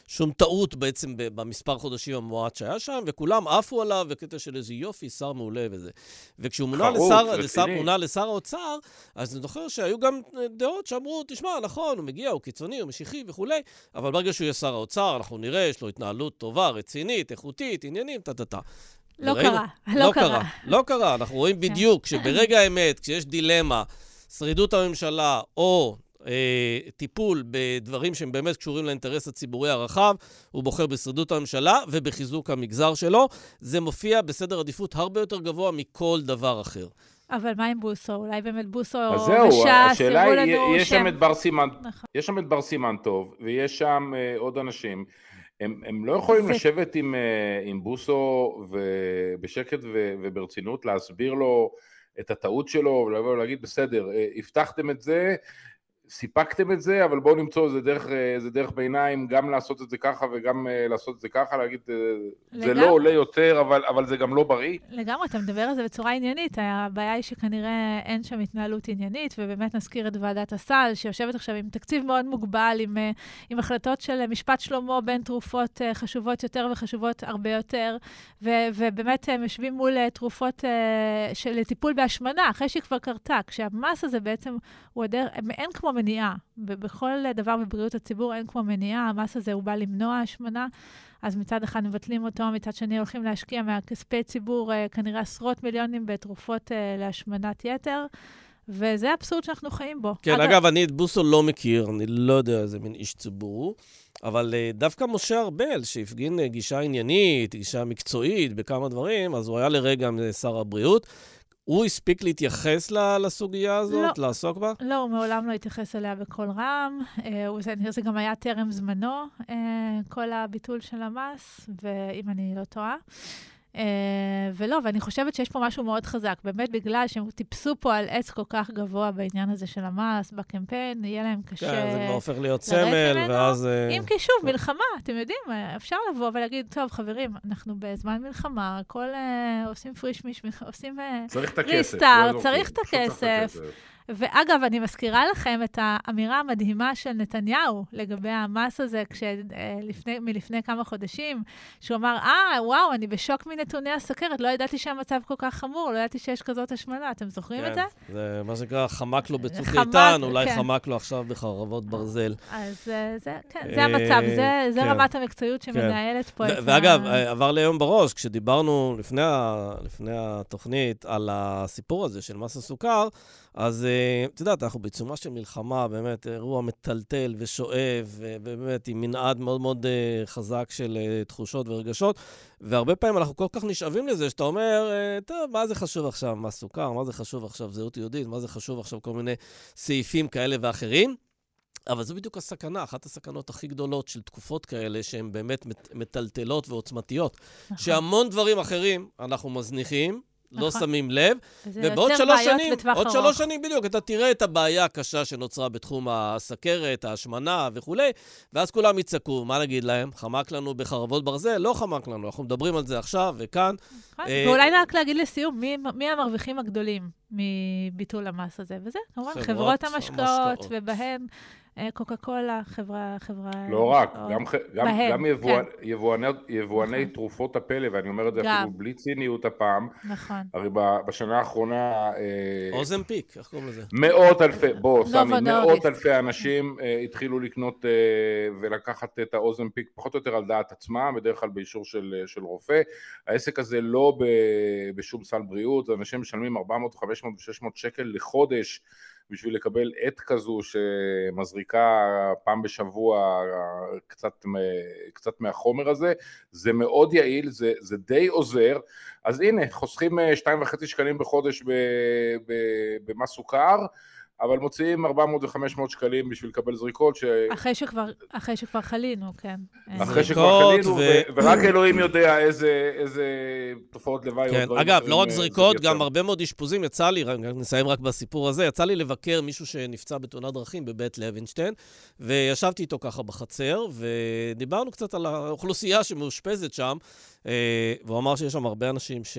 Speaker 2: שום טעות בעצם במספר חודשים המועט שהיה שם, וכולם עפו עליו, וקטע של איזה יופי, שר מעולה וזה. וכשהוא מונה לשר, לשר, מונה לשר האוצר, אז אני זוכר שהיו גם דעות שאמרו, תשמע, נכון, הוא מגיע, הוא קיצוני, הוא משיחי וכולי, אבל ברגע שהוא יהיה שר האוצר, אנחנו נראה, יש לו התנהלות טובה, רצינית, איכותית, עניינים, טה-טה-טה.
Speaker 5: לא קרה, לא,
Speaker 2: לא
Speaker 5: קרה.
Speaker 2: לא קרה, אנחנו רואים כן. בדיוק [laughs] שברגע האמת, כשיש דילמה, שרידות הממשלה או אה, טיפול בדברים שהם באמת קשורים לאינטרס הציבורי הרחב, הוא בוחר בשרידות הממשלה ובחיזוק המגזר שלו. זה מופיע בסדר עדיפות הרבה יותר גבוה מכל דבר אחר.
Speaker 5: אבל מה עם בוסו? אולי באמת בוסו
Speaker 1: וש"ס השאלה היא, יש שם את בר סימן, נכון. יש שם את בר סימן טוב, ויש שם uh, עוד אנשים. הם, הם לא יכולים זה... לשבת עם, uh, עם בוסו בשקט ו, וברצינות, להסביר לו את הטעות שלו, ולהגיד, בסדר, uh, הבטחתם את זה, סיפקתם את זה, אבל בואו למצוא איזה דרך, איזה דרך ביניים, גם לעשות את זה ככה וגם אה, לעשות את זה ככה, להגיד, אה, לגמרי. זה לא עולה יותר, אבל, אבל זה גם לא בריא.
Speaker 5: לגמרי, אתה מדבר על זה בצורה עניינית. הבעיה היא שכנראה אין שם התנהלות עניינית, ובאמת נזכיר את ועדת הסל, שיושבת עכשיו עם תקציב מאוד מוגבל, עם, אה, עם החלטות של משפט שלמה בין תרופות חשובות יותר וחשובות הרבה יותר, ו, ובאמת הם יושבים מול תרופות של טיפול בהשמנה, אחרי שהיא כבר קרתה, כשהמס הזה בעצם הוא הדרך, אין כמו מניעה. ובכל דבר בבריאות הציבור אין כמו מניעה, המס הזה הוא בא למנוע השמנה, אז מצד אחד מבטלים אותו, מצד שני הולכים להשקיע מהכספי ציבור אה, כנראה עשרות מיליונים בתרופות אה, להשמנת יתר. וזה האבסורד שאנחנו חיים בו.
Speaker 2: כן, אגב, אגב, אני את בוסו לא מכיר, אני לא יודע איזה מין איש ציבור, אבל uh, דווקא משה ארבל, שהפגין גישה עניינית, גישה מקצועית בכמה דברים, אז הוא היה לרגע שר הבריאות. הוא הספיק להתייחס לסוגיה הזאת, לא, לעסוק בה?
Speaker 5: לא, הוא מעולם לא התייחס אליה בקול רם. אה, זה, זה גם היה טרם זמנו, אה, כל הביטול של המס, ואם אני לא טועה. Uh, ולא, ואני חושבת שיש פה משהו מאוד חזק. באמת, בגלל שהם טיפסו פה על עץ כל כך גבוה בעניין הזה של המס, בקמפיין, יהיה להם קשה...
Speaker 2: כן, זה כבר הופך להיות סמל, ואז...
Speaker 5: אה, אם כי שוב, כן. מלחמה, אתם יודעים, אפשר לבוא ולהגיד, טוב, חברים, אנחנו בזמן מלחמה, הכל uh, עושים פריש-מיש, עושים ריסטארט, צריך את הכסף. ואגב, אני מזכירה לכם את האמירה המדהימה של נתניהו לגבי המס הזה, כשלפני, מלפני כמה חודשים, שהוא אמר, אה, וואו, אני בשוק מנתוני הסכרת, לא ידעתי שהמצב כל כך חמור, לא ידעתי שיש כזאת השמנה. אתם זוכרים
Speaker 2: כן,
Speaker 5: את זה?
Speaker 2: זה מה שנקרא חמק לו בצוק איתן, אולי כן. חמק לו עכשיו בחרבות ברזל.
Speaker 5: אז אה, זה, כן, זה המצב, זה, זה כן. רמת המקצועיות כן. שמנהלת כן. פה את
Speaker 2: ה... ואגב, עבר לי היום בראש, כשדיברנו לפני, ה... לפני התוכנית על הסיפור הזה של מס הסוכר, אז אה, את יודעת, אנחנו בעיצומה של מלחמה, באמת, אירוע מטלטל ושואב, ובאמת עם מנעד מאוד מאוד אה, חזק של אה, תחושות ורגשות, והרבה פעמים אנחנו כל כך נשאבים לזה, שאתה אומר, טוב, מה זה חשוב עכשיו מה סוכר, מה זה חשוב עכשיו זהות יהודית, מה זה חשוב עכשיו כל מיני סעיפים כאלה ואחרים. אבל זו בדיוק הסכנה, אחת הסכנות הכי גדולות של תקופות כאלה, שהן באמת מטלטלות ועוצמתיות. נכון. שהמון דברים אחרים אנחנו מזניחים, לא נכון. שמים לב. ובעוד שלוש שנים, עוד שלוש שנים בדיוק, אתה תראה את הבעיה הקשה שנוצרה בתחום הסכרת, ההשמנה וכולי, ואז כולם יצעקו, מה נגיד להם? חמק לנו בחרבות ברזל? לא חמק לנו, אנחנו מדברים על זה עכשיו וכאן.
Speaker 5: נכון. אה, ואולי רק להגיד לסיום, מי, מי המרוויחים הגדולים מביטול המס הזה? וזה, כמובן, חברות המשקאות, ובהן קוקה קולה, חברה, חברה...
Speaker 1: לא רק, או... גם, גם, בהם, גם יבואנ, כן. יבואני, יבואני נכון. תרופות הפלא, ואני אומר את זה גם. אפילו בלי ציניות הפעם.
Speaker 5: נכון.
Speaker 1: הרי בשנה האחרונה...
Speaker 2: אה, אוזנפיק, איך קוראים לזה?
Speaker 1: מאות אלפי, בוא, סמי, מאות אלפי אנשים אה, התחילו לקנות אה, ולקחת את האוזנפיק פחות או יותר על דעת עצמם, בדרך כלל באישור של, של רופא. העסק הזה לא ב, בשום סל בריאות, אנשים משלמים 400, 500 ו-600 שקל לחודש. בשביל לקבל עט כזו שמזריקה פעם בשבוע קצת, קצת מהחומר הזה, זה מאוד יעיל, זה, זה די עוזר, אז הנה, חוסכים 2.5 שקלים בחודש במס סוכר, אבל מוציאים 400 ו-500 שקלים בשביל לקבל זריקות ש...
Speaker 5: אחרי שכבר, אחרי שכבר חלינו, כן.
Speaker 1: אחרי שכבר חלינו, ו... ורק אלוהים יודע איזה, איזה תופעות לוואי
Speaker 2: כן. אגב, לא רק זריקות, גם הרבה מאוד אשפוזים. יצא לי, נסיים רק בסיפור הזה, יצא לי לבקר מישהו שנפצע בתאונת דרכים בבית לוינשטיין, וישבתי איתו ככה בחצר, ודיברנו קצת על האוכלוסייה שמאושפזת שם, אה, והוא אמר שיש שם הרבה אנשים ש...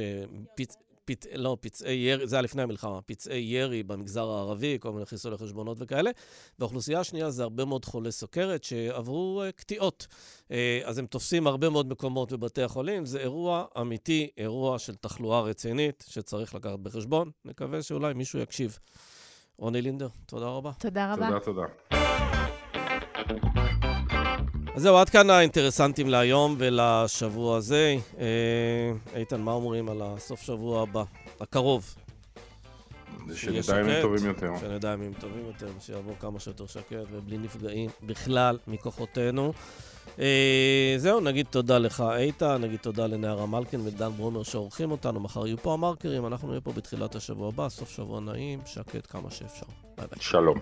Speaker 2: פצ... לא, פצעי ירי, זה היה לפני המלחמה, פצעי ירי במגזר הערבי, כל מיני חיסולי חשבונות וכאלה. והאוכלוסייה השנייה זה הרבה מאוד חולי סוכרת שעברו uh, קטיעות. Uh, אז הם תופסים הרבה מאוד מקומות בבתי החולים. זה אירוע אמיתי, אירוע של תחלואה רצינית שצריך לקחת בחשבון. נקווה שאולי מישהו יקשיב. רוני לינדר, תודה רבה.
Speaker 5: תודה רבה.
Speaker 1: תודה, תודה.
Speaker 2: אז זהו, עד כאן האינטרסנטים להיום ולשבוע הזה. אה, איתן, מה אומרים על הסוף שבוע הבא, הקרוב?
Speaker 1: שנדע ימים טובים יותר.
Speaker 2: שנדע ימים טובים יותר, שיעבור כמה שיותר שקט ובלי נפגעים בכלל מכוחותינו. אה, זהו, נגיד תודה לך, איתן, נגיד תודה לנערה מלכין ודן ברומר שעורכים אותנו. מחר יהיו פה המרקרים, אנחנו נהיה פה בתחילת השבוע הבא, סוף שבוע נעים, שקט כמה שאפשר.
Speaker 1: ביי ביי. שלום.